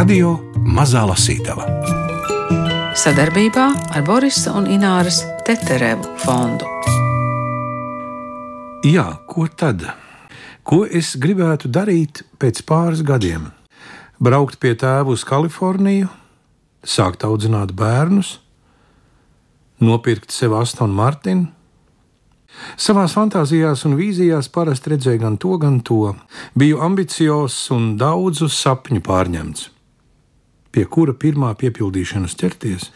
Radio Mazā Lasītava sadarbībā ar Borisa un Ināras Teterevu fondu. Jā, ko tad? Ko es gribētu darīt pēc pāris gadiem? Braukt pie tēva uz Kaliforniju, sākt audzināt bērnus, nopirkt sev Astonu Martinu. Savās fantāzijās un vīzijās parasti redzēju gan to, gan to. Biju ambiciozs un daudzu sapņu pārņemts pie kura pirmā piepildīšanas ķerties,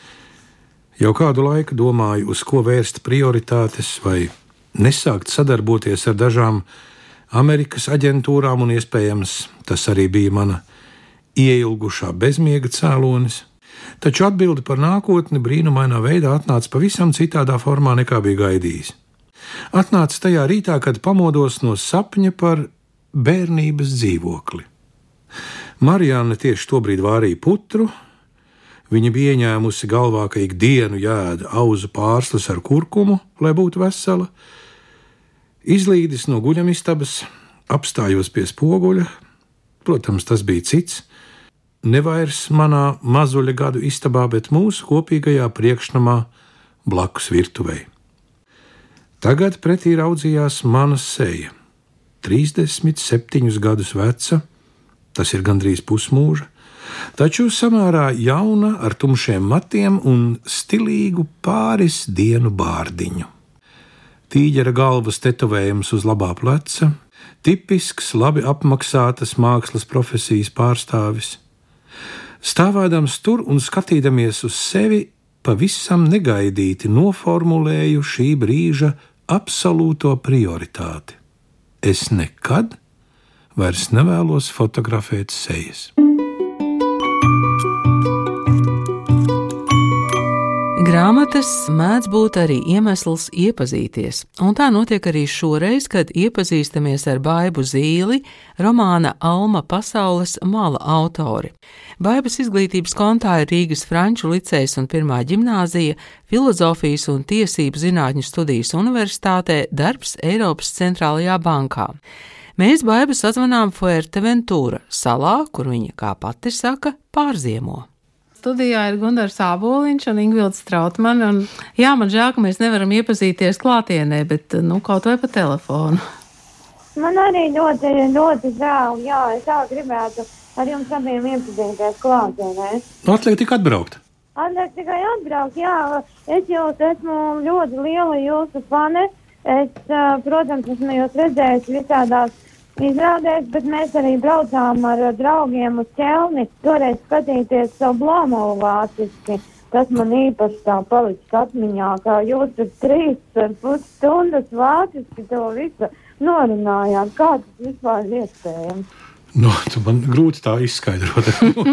jau kādu laiku domāju, uz ko vērst prioritātes, vai nesākt sadarboties ar dažām Amerikas aģentūrām, un iespējams tas arī bija mana ieilgušā bezmiega cēlonis. Taču atbildi par nākotni brīnumainā veidā atnāca pavisam citādā formā, nekā bija gaidījis. Atnāca tajā rītā, kad pamodos no sapņa par bērnības dzīvokli. Marijāna tieši tobrīd vārīja putru. Viņa bija ieņēmusi galvā, ka ikdienu jēda auzu pārslas ar kurkumu, lai būtu vesela. Izlīdis no guļamistabas, apstājos pie spoguļa. Protams, tas bija cits. Nevairs manā mazuļa gadu istabā, bet mūsu kopīgajā priekšnamā blakus virtuvei. Tagad pretī raudzījās mana seja, 37 gadus veca tas ir gandrīz pusmūža, taču samērā jauna, ar tumšiem matiem un stilīgu pāris dienu bārdiņu. Tīģera galvas tetovējums uz labā pleca, tipisks, labi apmaksātas mākslas profesijas pārstāvis. Stāvēdams tur un skatīdamies uz sevi, pavisam negaidīti noformulēju šī brīža absolūto prioritāti. Es nekad vairs nevēlos fotografēt sejas. Grāmatas mēdz būt arī iemesls iepazīties, un tā notiek arī šoreiz, kad iepazīstamies ar Baibu Zīli, romāna Alma pasaules mala autori. Baibas izglītības kontā ir Rīgas Franču licejs un pirmā ģimnāzija, filozofijas un tiesību zinātņu studijas universitātē, darbs Eiropas centrālajā bankā. Mēs baigas sazvanām Fuerteventura salā, kur viņa, kā pati saka, pārziemo. Studijā ir Gunārs Aboliņš un Ingvilds Strautmane. Un, jā, man žēl, ka mēs nevaram iepazīties klātienē, bet nu, kaut vai pa telefonu. Man arī ļoti, ļoti žēl. Jā, es tā gribētu ar jums abiem iepazīties klātienē. Atliek tikai atbraukt. Atliek tikai atbraukt, jā. Es jūs esmu ļoti liela jūsu fane. Es, protams, esmu jūs redzējis visādās izrādēs, bet mēs arī braucām ar draugiem uz ķelni, toreiz skatīties savu blāmovu vāciski. Tas man īpaši tā palicis atmiņā, kā jūs tur trīs ar pus stundas vāciski to visu norunājāt. Kā tas vispār iespējams? Nu, man grūti tā izskaidrot.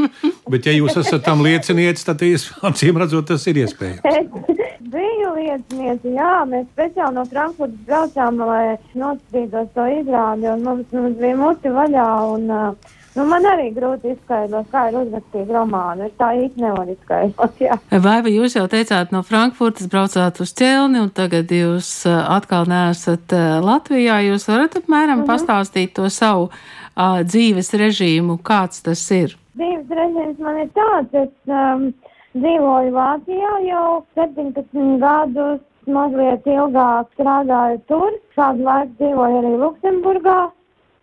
Bet, ja jūs esat tam liecinieks, tad acīm redzot, tas ir iespējams. Biju liecinieci, jā, mēs speciāli no Frankfurtas braucām, lai noskatītos to izrādi, un mums, mums bija muti vaļā. Un, uh, Nu, man arī grūti izskaidrot, kā ir uzrakstīt romānu. Es tā īsti nevaru izskaidrot. Jā. Vai jūs jau teicāt, no Frankfurtas braucāt uz ķelni, un tagad jūs atkal neesat Latvijā? Jūs varat apmēram mm -hmm. pastāstīt to savu uh, dzīves režīmu, kāds tas ir? Dzīves režīms man ir tāds, es um, dzīvoju Vācijā jau 17 gadus, mazliet ilgāk strādāju tur, kādu laiku dzīvoju arī Luksemburgā.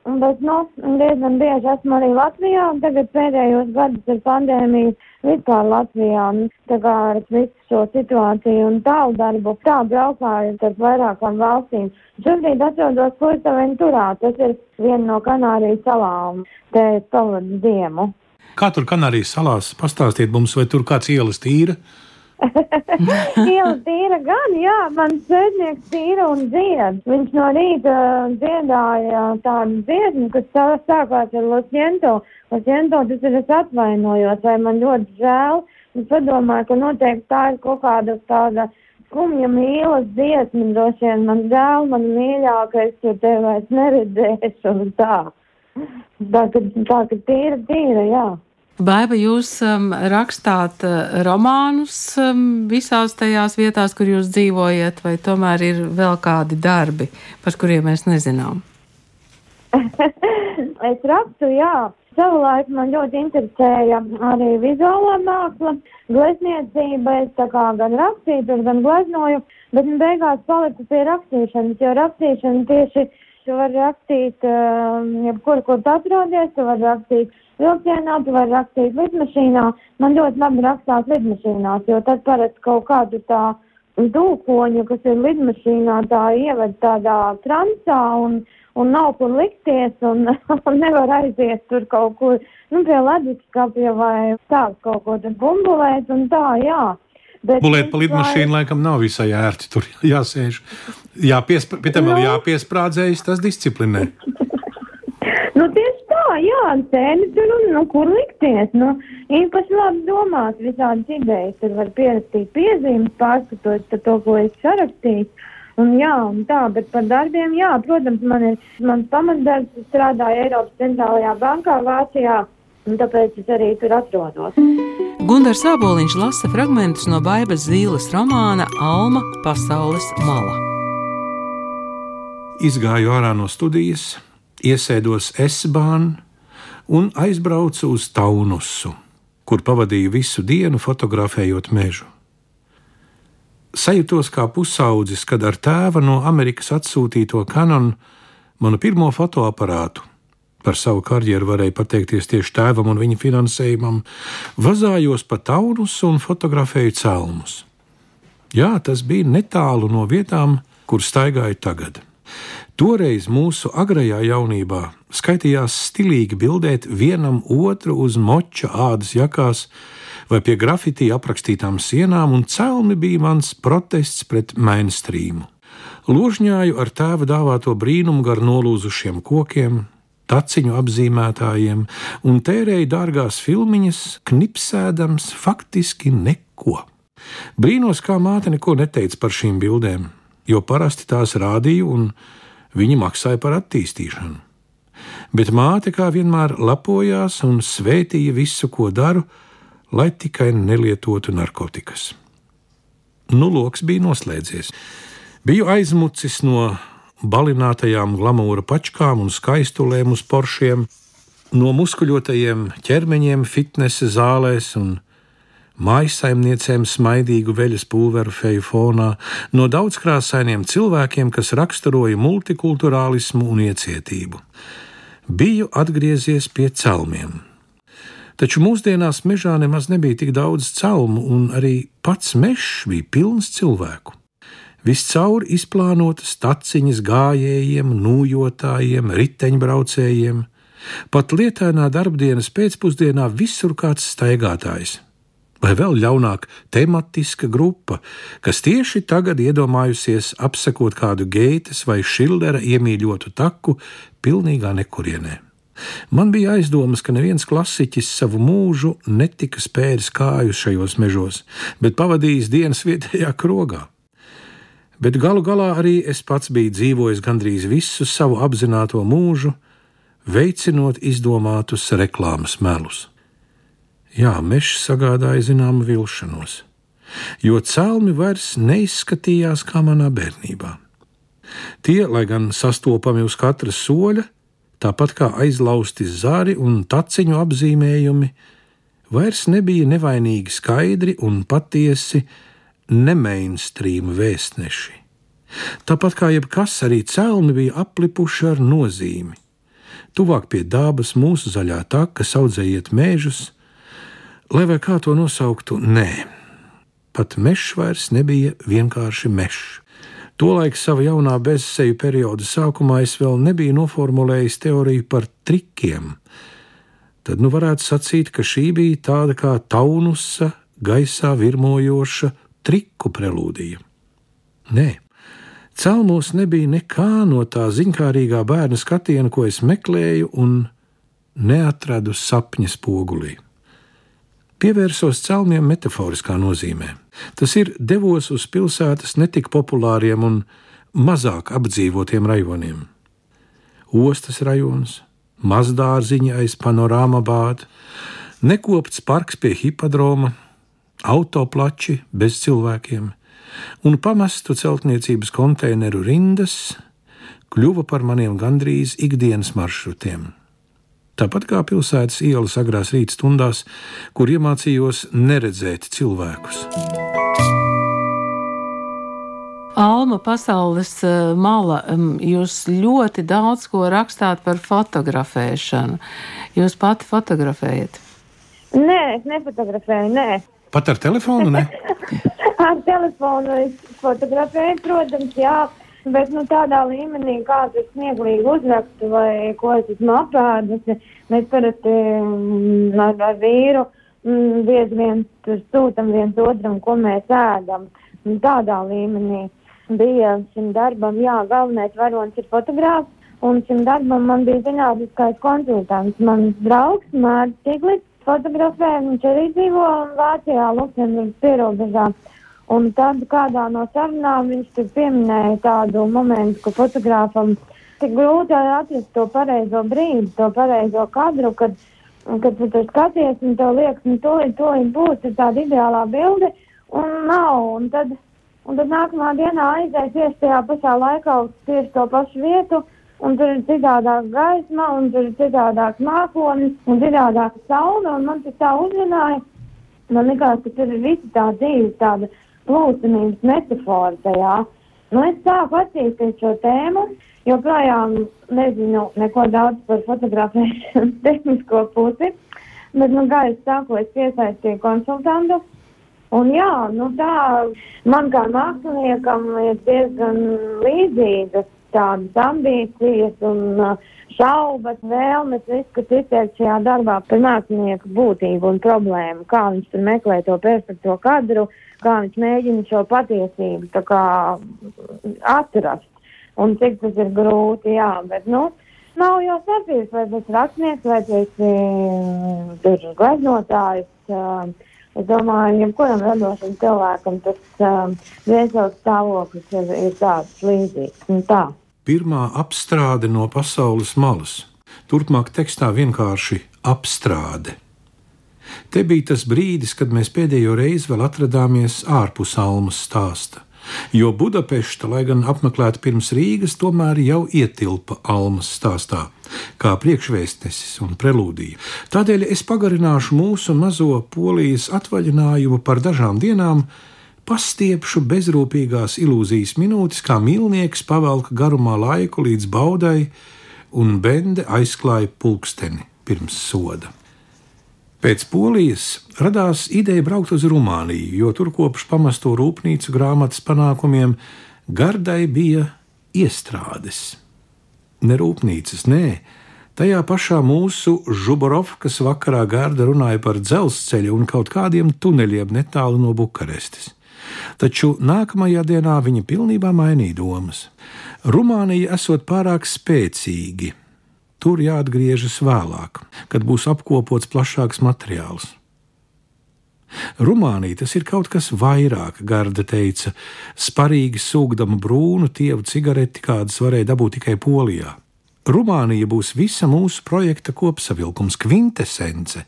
Bet, nu, diezgan bieži esmu arī Latvijā, un tagad pēdējos gadus ir pandēmija vispār Latvijā. Un, tā kā ar visu šo situāciju un tālu darbu, tā braukāju starp vairākām valstīm. Šobrīd atrodos Fuerteventurā, tas ir viena no Kanārijas salām, te pavadu ziemu. Kā tur Kanārijas salās? Pastāstiet mums, vai tur kāds ielas tīra? Iela tīra gan, jā, man sēdnieks tīra un dzied. Viņš no rīta dziedāja tādu dziesmu, kas sākās ar Losiento. Losiento tas ir es atvainojos, vai man ļoti žēl. Es padomāju, ka noteikti tā ir kaut kāda tāda skumja mīlas dziesma, droši vien man žēl, man mīļākais, jo tev vairs neredzēšu un tā. Tā, ka, tā, ka tīra, tīra, jā. Baiba, jūs um, rakstāt uh, romānus um, visās tajās vietās, kur jūs dzīvojat, vai tomēr ir vēl kādi darbi, par kuriem mēs nezinām? es rakstu, jā. Savulaik man ļoti interesēja arī vizuālā māksla, glezniecība. Es tā kā gan rakstīju, gan gleznoju, bet beigās paliku pie rakstīšanas, jo rakstīšana tieši tu vari rakstīt, uh, jebkur, kur tu atrodies, tu vari rakstīt vilcienā, tu vari rakstīt lidmašīnā. Man ļoti labi rakstās lidmašīnās, jo tad parasti kaut kādu tā dūkoņu, kas ir lidmašīnā, tā ieved tādā transā un, un nav kur likties un, un nevar aiziet tur kaut kur, nu, pie leduskapja vai tā kaut ko tur bumbulēt un tā, jā. Bet Bulēt pa lidmašīnu lai... laikam nav visai ērti. Tur jāsēž. Jāpiespr... Pie tam vēl nu. jāpiesprādzējas, tas disciplinē. nu, tieši tā, jā, sēdi tur un, nu, kur likties. Nu, īpaši labi domāt visādas idejas. Tur var pierakstīt piezīmes, pārskatot to, ko es sarakstīju. Un, jā, un tā, bet par darbiem, jā, protams, man ir mans pamatdarbs, strādāju Eiropas centrālajā bankā Vācijā, un tāpēc es arī tur atrodos. Gunārs Sāboliņš lasa fragmentus no Baigas Zīles romāna Alma pasaules mala. Izgāju ārā no studijas, iesēdos S-bānā un aizbraucu uz Taunusu, kur pavadīju visu dienu fotografējot mežu. Sajūtos kā pusaudzis, kad ar tēva no Amerikas atsūtīto kanonu manu pirmo fotoaparātu. Par savu karjeru varēju pateikties tieši tēvam un viņa finansējumam, vazājos pa taunus un fotografēju celmus. Jā, tas bija netālu no vietām, kur staigāju tagad. Toreiz mūsu agrajā jaunībā skaitījās stilīgi bildēt vienam otru uz moča ādas jakās, vai pie grafitī aprakstītām sienām, un celmi bija mans protests pret mainstrīmu. Ložņāju ar tēva dāvāto brīnumu gar nolūzušiem kokiem, taciņu apzīmētājiem un tērēju dārgās filmiņas, knipsēdams faktiski neko. Brīnos, kā māte neko neteica par šīm bildēm, jo parasti tās rādīju un viņi maksāja par attīstīšanu. Bet māte kā vienmēr lepojās un svētīja visu, ko daru, lai tikai nelietotu narkotikas. Nu, loks bija noslēdzies. Biju aizmucis no balinātajām glamūra pačkām un skaistulēm uz poršiem, no muskuļotajiem ķermeņiem fitnesa zālēs un maisaimniecēm smaidīgu veļas pulveru feju fonā, no daudzkrāsainiem cilvēkiem, kas raksturoja multikulturālismu un iecietību. Biju atgriezies pie celmiem Taču mūsdienās mežā nemaz nebija tik daudz celmu, un arī pats mežs bija pilns cilvēku. Viscaur izplānotas taciņas gājējiem, nūjotājiem, riteņbraucējiem, pat lietainā darbdienas pēcpusdienā visur kāds staigātājs. Vai vēl ļaunāk, tematiska grupa, kas tieši tagad iedomājusies apsekot kādu geitas vai šildera iemīļotu taku pilnīgā nekurienē. Man bija aizdomas, ka neviens klasiķis savu mūžu netika spēris kāju šajos mežos, bet pavadījis dienas vietējā krogā. Bet galu galā arī es pats biju dzīvojis gandrīz visu savu apzināto mūžu, veicinot izdomātus reklāmas melus. Jā, mežs sagādāja zināmu vilšanos, jo celmi vairs neizskatījās kā manā bērnībā. Tie, lai gan sastopami uz katra soļa, tāpat kā aizlausti zari un taciņu apzīmējumi, vairs nebija nevainīgi skaidri un patiesi nemainstream vēstneši. Tāpat kā jebkas, arī celmi bija aplipuši ar nozīmi. Tuvāk pie dabas mūsu zaļā taka audzējiet mēžus, lai vai kā to nosauktu, nē, pat mežs vairs nebija vienkārši mežs. Tolaik savā jaunā bezseju perioda sākumā es vēl nebiju noformulējis teoriju par trikiem. Tad nu varētu sacīt, ka šī bija tāda kā taunusa gaisā virmojoša triku prelūdija. Nē, celmos nebija nekā no tā ziņkārīgā bērna skatiena, ko es meklēju un neatradu sapņa spogulī. Pievērsos celmiem metaforiskā nozīmē. Tas ir devos uz pilsētas netik populāriem un mazāk apdzīvotiem rajoniem. Ostas rajons, mazdārziņa aiz panorāma bāda, nekopts parks pie hipodroma, autoplači bez cilvēkiem un pamestu celtniecības konteineru rindas, kļuva par maniem gandrīz ikdienas maršrutiem. Tāpat kā pilsētas ielas agrās rīta stundās, kur iemācījos neredzēt cilvēkus. Alma pasaules eh, mala, jūs ļoti daudz ko rakstāt par fotografēšanu. Jūs pati fotografējat? Nē, es nefotografēju, nē. Pat ar telefonu, ar telefonu es fotografēju, protams, jā. Bet nu, tādā līmenī, kādu es smieklīgi uzrakstu vai ko es esmu apēdusi, mēs parasti mm, ar, ar vīru mm, bieži vien sūtam viens otram, ko mēs ēdam. Un tādā līmenī bija šim darbam, jā, galvenais varonis ir fotogrāfs. Un šim darbam man bija zinātniskais konsultants. Mans draugs Mārcis Tiglits fotografē, viņš arī dzīvo Vācijā, Luksemburgas pierobežā. Un tad kādā no sarunām viņš tur pieminēja tādu momentu, ka fotogrāfam tik grūti atrast to pareizo brīdi, to pareizo kadru, kad, kad tu tur skaties un tev liekas, nu tūlīt, tūlīt būs tāda ideālā bilde un nav. Un tad, un tad nākamā dienā aizies tieši tajā pašā laikā uz tieši to pašu vietu. Un tur ir citādāk gaisma, un tur ir citādāk mākonis, un citādāk saule, un man tas tā uzrunāja. Man likās, ka tur ir visi tā dzīve, tāda plūstamības metafora tajā. Nu, es sāku attīstīt šo tēmu, joprojām nezinu neko daudz par fotografēšanas tehnisko pusi, bet, nu, kā es saku, es piesaistīju konsultantu. Un jā, nu tā man kā māksliniekam ir diezgan līdzīgas tādas ambīcijas un uh, šaubas, vēlmes, viss, kas izteikts šajā darbā par mākslinieku būtību un problēmu, kā viņš tur meklē to perfekto kadru, kā viņš mēģina šo patiesību kā, atrast. Un cik tas ir grūti, jā, bet, nu, nav jau sapnis, vai tas rakstnieks, vai tas ir gleznotājs. Uh, Es domāju, jebkuram radošam cilvēkam tas um, viesels stāvoklis ir, ir tāds līdzīgs. Tā. Pirmā apstrāde no pasaules malas. Turpmāk tekstā vienkārši apstrāde. Te bija tas brīdis, kad mēs pēdējo reizi vēl atradāmies ārpus Almas stāsta jo Budapešta, lai gan apmeklēta pirms Rīgas, tomēr jau ietilpa Almas stāstā, kā priekšvēstnesis un prelūdija. Tādēļ es pagarināšu mūsu mazo polijas atvaļinājumu par dažām dienām, pastiepšu bezrūpīgās ilūzijas minūtes, kā mīlnieks pavelk garumā laiku līdz baudai, un bende aizklāja pulksteni pirms soda. Pēc polijas radās ideja braukt uz Rumāniju, jo tur kopš pamesto rūpnīcu grāmatas panākumiem gardai bija iestrādes. Ne rūpnīcas, nē, tajā pašā mūsu Žuborovkas vakarā garda runāja par dzelzceļu un kaut kādiem tuneļiem netālu no Bukarestes. Taču nākamajā dienā viņa pilnībā mainīja domas. Rumānija esot pārāk spēcīgi, Tur jāatgriežas vēlāk, kad būs apkopots plašāks materiāls. Rumānija tas ir kaut kas vairāk, Garda teica, sparīgi sūkdama brūnu tievu cigareti, kādas varēja dabūt tikai Polijā. Rumānija būs visa mūsu projekta kopsavilkums, kvintesence.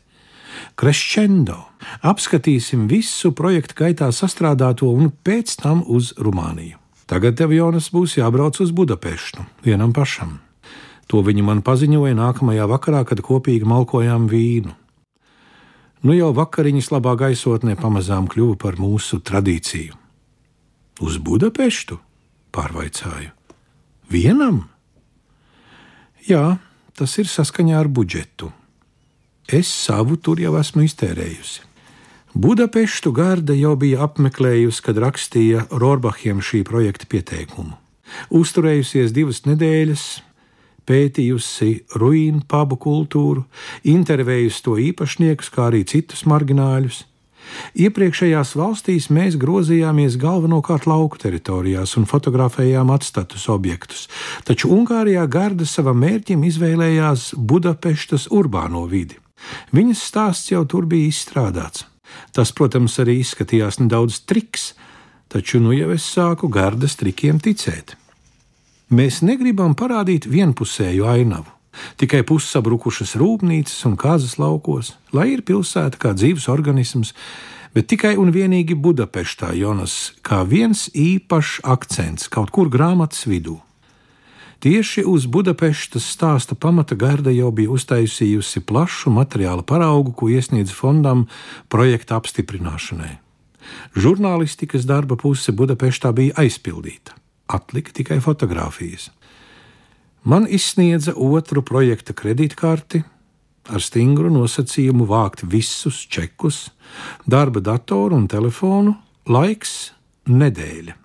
Crescendo. Apskatīsim visu projekta gaitā sastrādāto un pēc tam uz Rumāniju. Tagad tev, Jonas, būs jābrauc uz Budapeštu vienam pašam. To viņi man paziņoja nākamajā vakarā, kad kopīgi malkojām vīnu. Nu jau vakariņas labā gaisotnē pamazām kļuva par mūsu tradīciju. Uz Budapeštu? pārvaicāju. Vienam? Jā, tas ir saskaņā ar budžetu. Es savu tur jau esmu iztērējusi. Budapeštu Garda jau bija apmeklējusi, kad rakstīja Rorbachiem šī projekta pieteikumu. Uzturējusies divas nedēļas, pētījusi ruīnu pubu kultūru, intervējusi to īpašniekus, kā arī citus margināļus. Iepriekšējās valstīs mēs grozījāmies galvenokārt lauku teritorijās un fotografējām atstatus objektus, taču Ungārijā Garda savam mērķim izvēlējās Budapeštas urbāno vidi. Viņas stāsts jau tur bija izstrādāts. Tas, protams, arī izskatījās nedaudz triks, taču nu jau es sāku Gardas trikiem ticēt. Mēs negribam parādīt vienpusēju ainavu. Tikai pussabrukušas rūpnīcas un kāzas laukos, lai ir pilsēta kā dzīves organisms, bet tikai un vienīgi Budapeštā Jonas kā viens īpašs akcents kaut kur grāmatas vidū. Tieši uz Budapestas stāsta pamata Garda jau bija uztaisījusi plašu materiāla paraugu, ko iesniedz fondam projekta apstiprināšanai. Žurnālistikas darba puse Budapestā bija aizpildīta, atlika tikai fotografijas. Man izsniedza otru projekta kredītkarti ar stingru nosacījumu vākt visus čekus, darba datoru un telefonu, laiks nedēļa.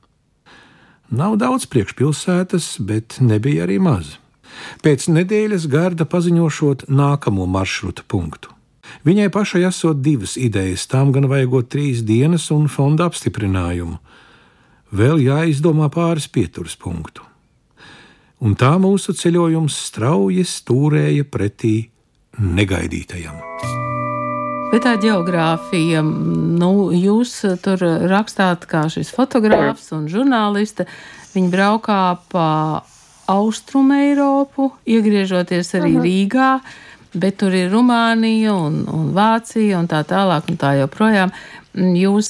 Nav daudz priekšpilsētas, bet nebija arī maz. Pēc nedēļas Garda paziņošot nākamo maršruta punktu. Viņai pašai esot divas idejas, tām gan vajagot trīs dienas un fonda apstiprinājumu. Vēl jāizdomā pāris pieturas punktu. Un tā mūsu ceļojums strauji stūrēja pretī negaidītajam. Bet tā geogrāfija, nu, jūs tur rakstāt, kā šis fotogrāfs un žurnāliste, viņi braukā pa Austrumu Eiropu, iegriežoties arī -huh. Rīgā, bet tur ir Rumānija un, un Vācija un tā tālāk un tā joprojām. Jūs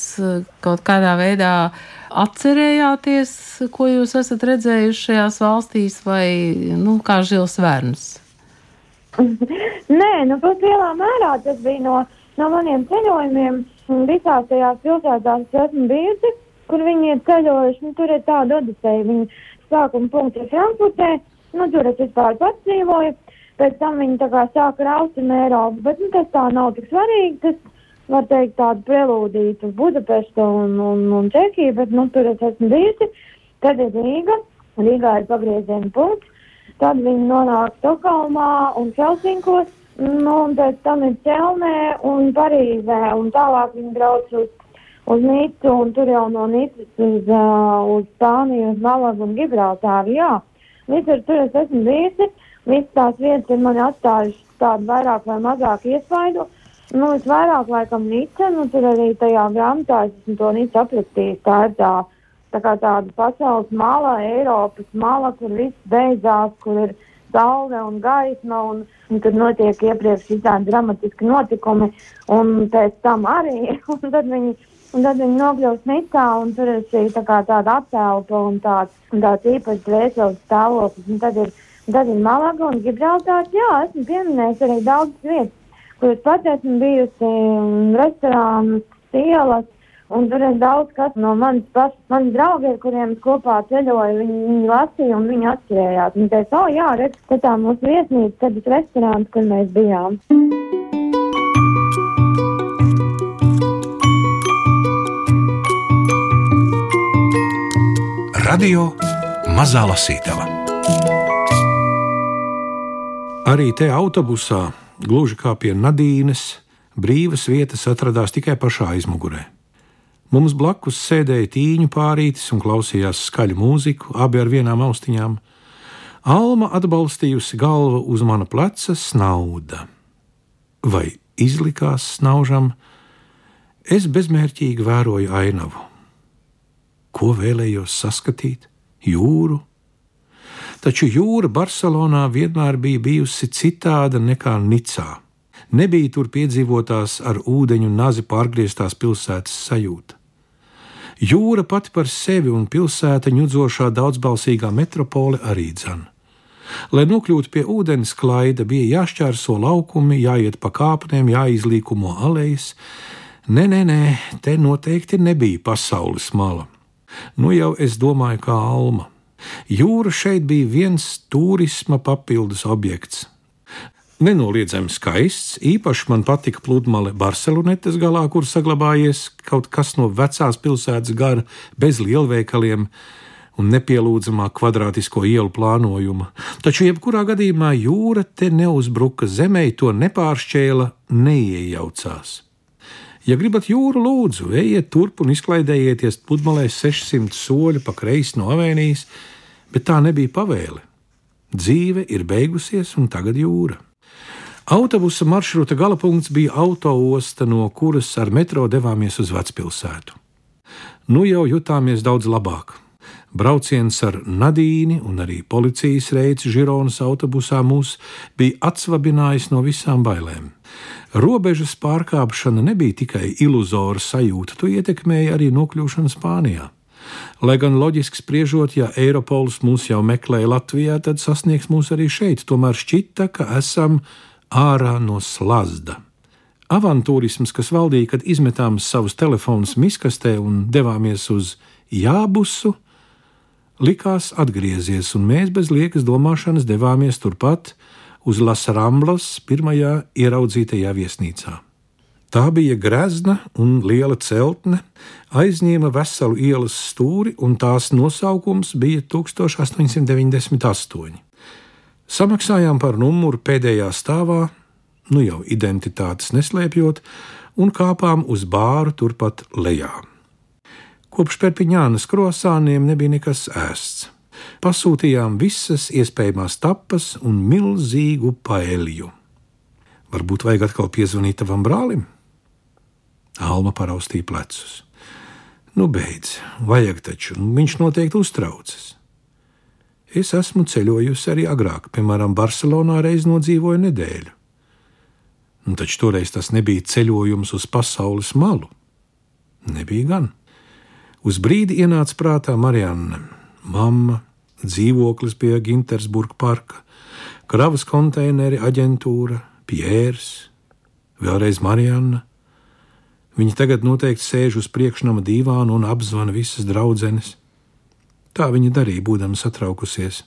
kaut kādā veidā atcerējāties, ko jūs esat redzējuši šajās valstīs, vai nu, kā žils vērns? Nē, nu, pat lielā mērā tas bija no, no maniem ceļojumiem. Visās tajās pilsētās esmu bijusi, kur viņi ir ceļojuši. Nu, tur ir tāda odiseja. Viņi sākuma punkts ir Frankfurtē, nu, tur es vispār pats dzīvoju. Pēc tam viņi tā kā sāka ar Austrumu Eiropu, bet nu, tas tā nav tik svarīgi. Tas, var teikt, tādu prelūdītu uz Budapestu un, un, un Čehiju, bet nu, tur es esmu bijusi. Tad ir Rīga. Rīgā ir pagrieziena punkts. Tad viņi nonāk Stokholmā un Helsinkos, nu, un pēc tam ir Ķelnē un Parīzē, un tālāk viņi brauc uz, uz Nicu, un tur jau no Nicas uz, uh, uz Spāniju, uz Malagu un Gibraltāru, jā. Visur tur es esmu bijusi, visas tās vietas ir mani atstājušas tādu vairāk vai mazāk iespaidu. Nu, es vairāk laikam Nica, nu, tur arī tajā grāmatā es esmu to Nicu aprakstījis, tā ir tā tā kā tāda pasaules mala, Eiropas mala, kur viss beidzās, kur ir saule un gaisma, un, un tur notiek iepriekš visādi dramatiski notikumi, un pēc tam arī, un tad viņi, un tad viņi nokļūst mitā, un tur ir šī tā kā tāda apelpa un tāds, tāds īpašs dvēseles stāvoklis, un tad ir, tad ir Malaga un Gibraltārs, jā, esmu pieminējis arī daudzas vietas, kur es pats esmu bijusi, restorānus, ielas, Un tur ir daudz kas no manis pašas, mani draugi, ar kuriem es kopā ceļoju, viņi, viņi lasīja un viņi atcerējās. Viņi teica, oh, jā, redz, ka tā mūsu viesnīca, tad ir restorāns, kur mēs bijām. Radio Mazā Lasītava. Arī te autobusā, gluži kā pie Nadīnes, brīvas vietas atradās tikai pašā aizmugurē. Mums blakus sēdēja tīņu pārītis un klausījās skaļu mūziku, abi ar vienām austiņām. Alma atbalstījusi galvu uz mana pleca snauda. Vai izlikās snaužam, es bezmērķīgi vēroju ainavu. Ko vēlējos saskatīt? Jūru. Taču jūra Barcelonā vienmēr bija bijusi citāda nekā Nicā. Nebija tur piedzīvotās ar ūdeņu nazi pārgrieztās pilsētas sajūta. Jūra pati par sevi un pilsēta ņudzošā daudzbalsīgā metropole arī dzana. Lai nokļūtu pie ūdens klaida, bija jāšķērso laukumi, jāiet pa kāpnēm, jāizlīkumo alejas. Nē, nē, nē, te noteikti nebija pasaules mala. Nu jau es domāju, kā alma. Jūra šeit bija viens turisma papildus objekts nenoliedzami skaists. Īpaši man patika pludmale Barcelonetes galā, kur saglabājies kaut kas no vecās pilsētas gara, bez lielveikaliem un nepielūdzamā kvadrātisko ielu plānojuma. Taču, jebkurā gadījumā, jūra te neuzbruka zemē, to nepāršķēla, neiejaucās. Ja gribat jūru, lūdzu, ejiet turp un izklaidējieties pludmalē 600 soļu pa kreisi no avēnijas, bet tā nebija pavēle. Dzīve ir beigusies, un tagad jūra. Autobusa maršruta galapunkts bija autoosta, no kuras ar metro devāmies uz vecpilsētu. Nu jau jutāmies daudz labāk. Brauciens ar Nadīni un arī policijas reici Žironas autobusā mūs bija atsvabinājis no visām bailēm. Robežas pārkāpšana nebija tikai iluzora sajūta, to ietekmēja arī nokļūšana Spānijā. Lai gan loģiski spriežot, ja Eiropols mūs jau meklēja Latvijā, tad sasniegs mūs arī šeit. Tomēr šķita, ka esam ārā no slazda. Avantūrisms, kas valdīja, kad izmetām savus telefonus miskastē un devāmies uz jābusu, likās atgriezies, un mēs bez liekas domāšanas devāmies turpat uz Las Ramblas pirmajā ieraudzītajā viesnīcā. Tā bija grezna un liela celtne, aizņēma veselu ielas stūri, un tās nosaukums bija 1898. Samaksājām par numuru pēdējā stāvā, nu jau identitātes neslēpjot, un kāpām uz bāru turpat lejā. Kopš Perpiņānas krosāniem nebija nekas ēsts. Pasūtījām visas iespējamās tapas un milzīgu paeļu. Varbūt vajag atkal piezvanīt tavam brālim? Alma paraustīja plecus. Nu, beidz, vajag taču, viņš noteikti uztraucas. Es esmu ceļojusi arī agrāk, piemēram, Barcelonā reiz nodzīvoju nedēļu. Un taču toreiz tas nebija ceļojums uz pasaules malu. Nebija gan. Uz brīdi ienāca prātā Marianne, mamma, dzīvoklis pie Gintersburga parka, kravas konteineri aģentūra, Pjērs, vēlreiz Marianne. Viņa tagad noteikti sēž uz priekšnama divāna un apzvana visas draudzenes. Tā viņa darīja, būdama satraukusies.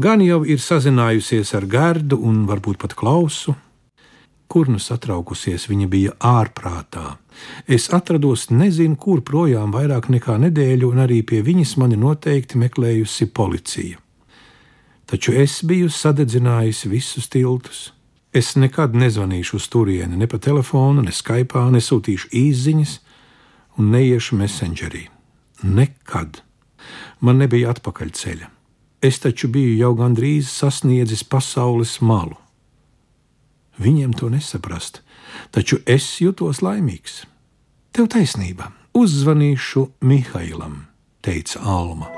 Gan jau ir sazinājusies ar Gerdu un varbūt pat Klausu, kur nu satraukusies viņa bija ārprātā. Es atrados nezinu, kur projām vairāk nekā nedēļu, un arī pie viņas mani noteikti meklējusi policija. Taču es biju sadedzinājusi visus tiltus. Es nekad nezvanīšu uz turieni, ne pa telefonu, ne Skype, nesūtīšu īsiņas un neiešu messengerī. Nekad. Man nebija atpakaļceļa. Es taču biju jau gandrīz sasniedzis pasaules malu. Viņiem to nesaprast, taču es jutos laimīgs. Tev taisnība, uzzvanīšu Mihailam, teica Alma.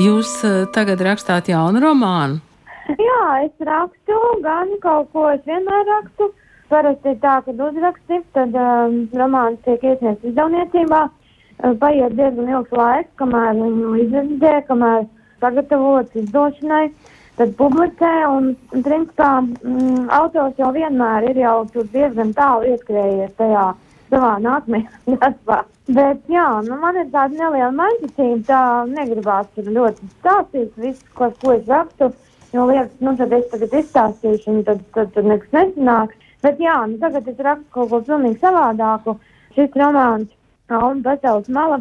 Jūs uh, tagad rakstāt jaunu romānu? Jā, es rakstu gan kaut ko, es vienmēr rakstu. Parasti ir tā, ka uzraksti, tad um, romāns tiek iesniegts izdevniecībā. Uh, paiet diezgan ilgs laiks, kamēr viņu izvērtē, kamēr sagatavots izdošanai. Uh, tad publicē. Un, un principā, mm, autors jau vienmēr ir jau diezgan tālu ieskrējies tajā savā nākamajā darbā. Bet, jā, nu, man ir tāda neliela maģicība, tā negribās tur ļoti stāstīt visu, ko, ko es rakstu. Jo liekas, nu, tad es tagad izstāstīšu, un tad, tad, tad nekas nesanāks. Bet, jā, nu, tagad es rakstu kaut ko pilnīgi savādāku. Šis romāns, Alma pasaules mala,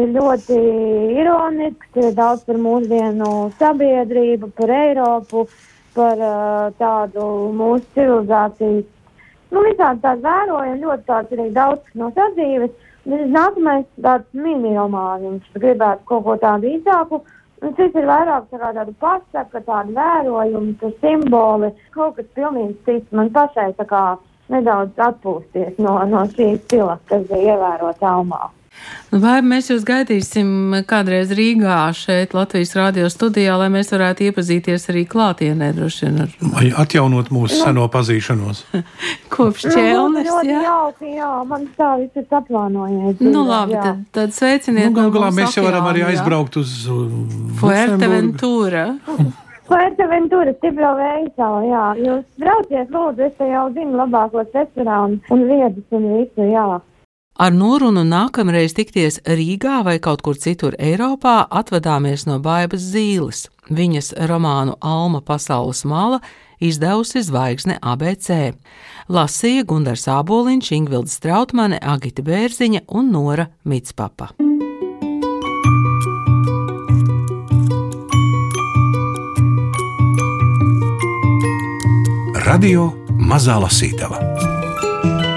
ir ļoti ironisks, ir daudz par mūsdienu sabiedrību, par Eiropu, par uh, tādu mūsu civilizācijas. Nu, visādi tādi vērojami, ļoti tāds arī daudz no sadzīves. Nākamais tāds mini-romāniņš, gribētu kaut ko tādu īsāku. Un šis ir vairāk tā tāda pasaka, tāda vērojuma, tā simboli, kaut kas pilnīgi cits. Man pašai tā kā nedaudz atpūsties no, no šīs stila, kas bija ievērots Almā. Nu, vai mēs jūs gaidīsim kādreiz Rīgā šeit Latvijas radio studijā, lai mēs varētu iepazīties arī klātienē droši vien ar... Vai atjaunot mūsu seno pazīšanos? Kopš ķelnes, nu, jā. Jauki, jā, man tā viss ir saplānojies. Nu labi, tad, tad sveiciniet. Nu, gal galā no mēs jau varam arī aizbraukt uz uh, Fuerteventura. Fuerteventura, stipro veidā, jā. Jūs brauciet, lūdzu, es te jau zinu labākos restorānus un vietas un visu, jā. Ar norunu nākamreiz tikties Rīgā vai kaut kur citur Eiropā atvadāmies no Baibas Zīles. Viņas romānu Alma pasaules mala izdevusi zvaigzne ABC. Lasīja Gundars Āboliņš, Ingvilda Strautmane, Agita Bērziņa un Nora Mitspapa. Radio Mazā Lasītava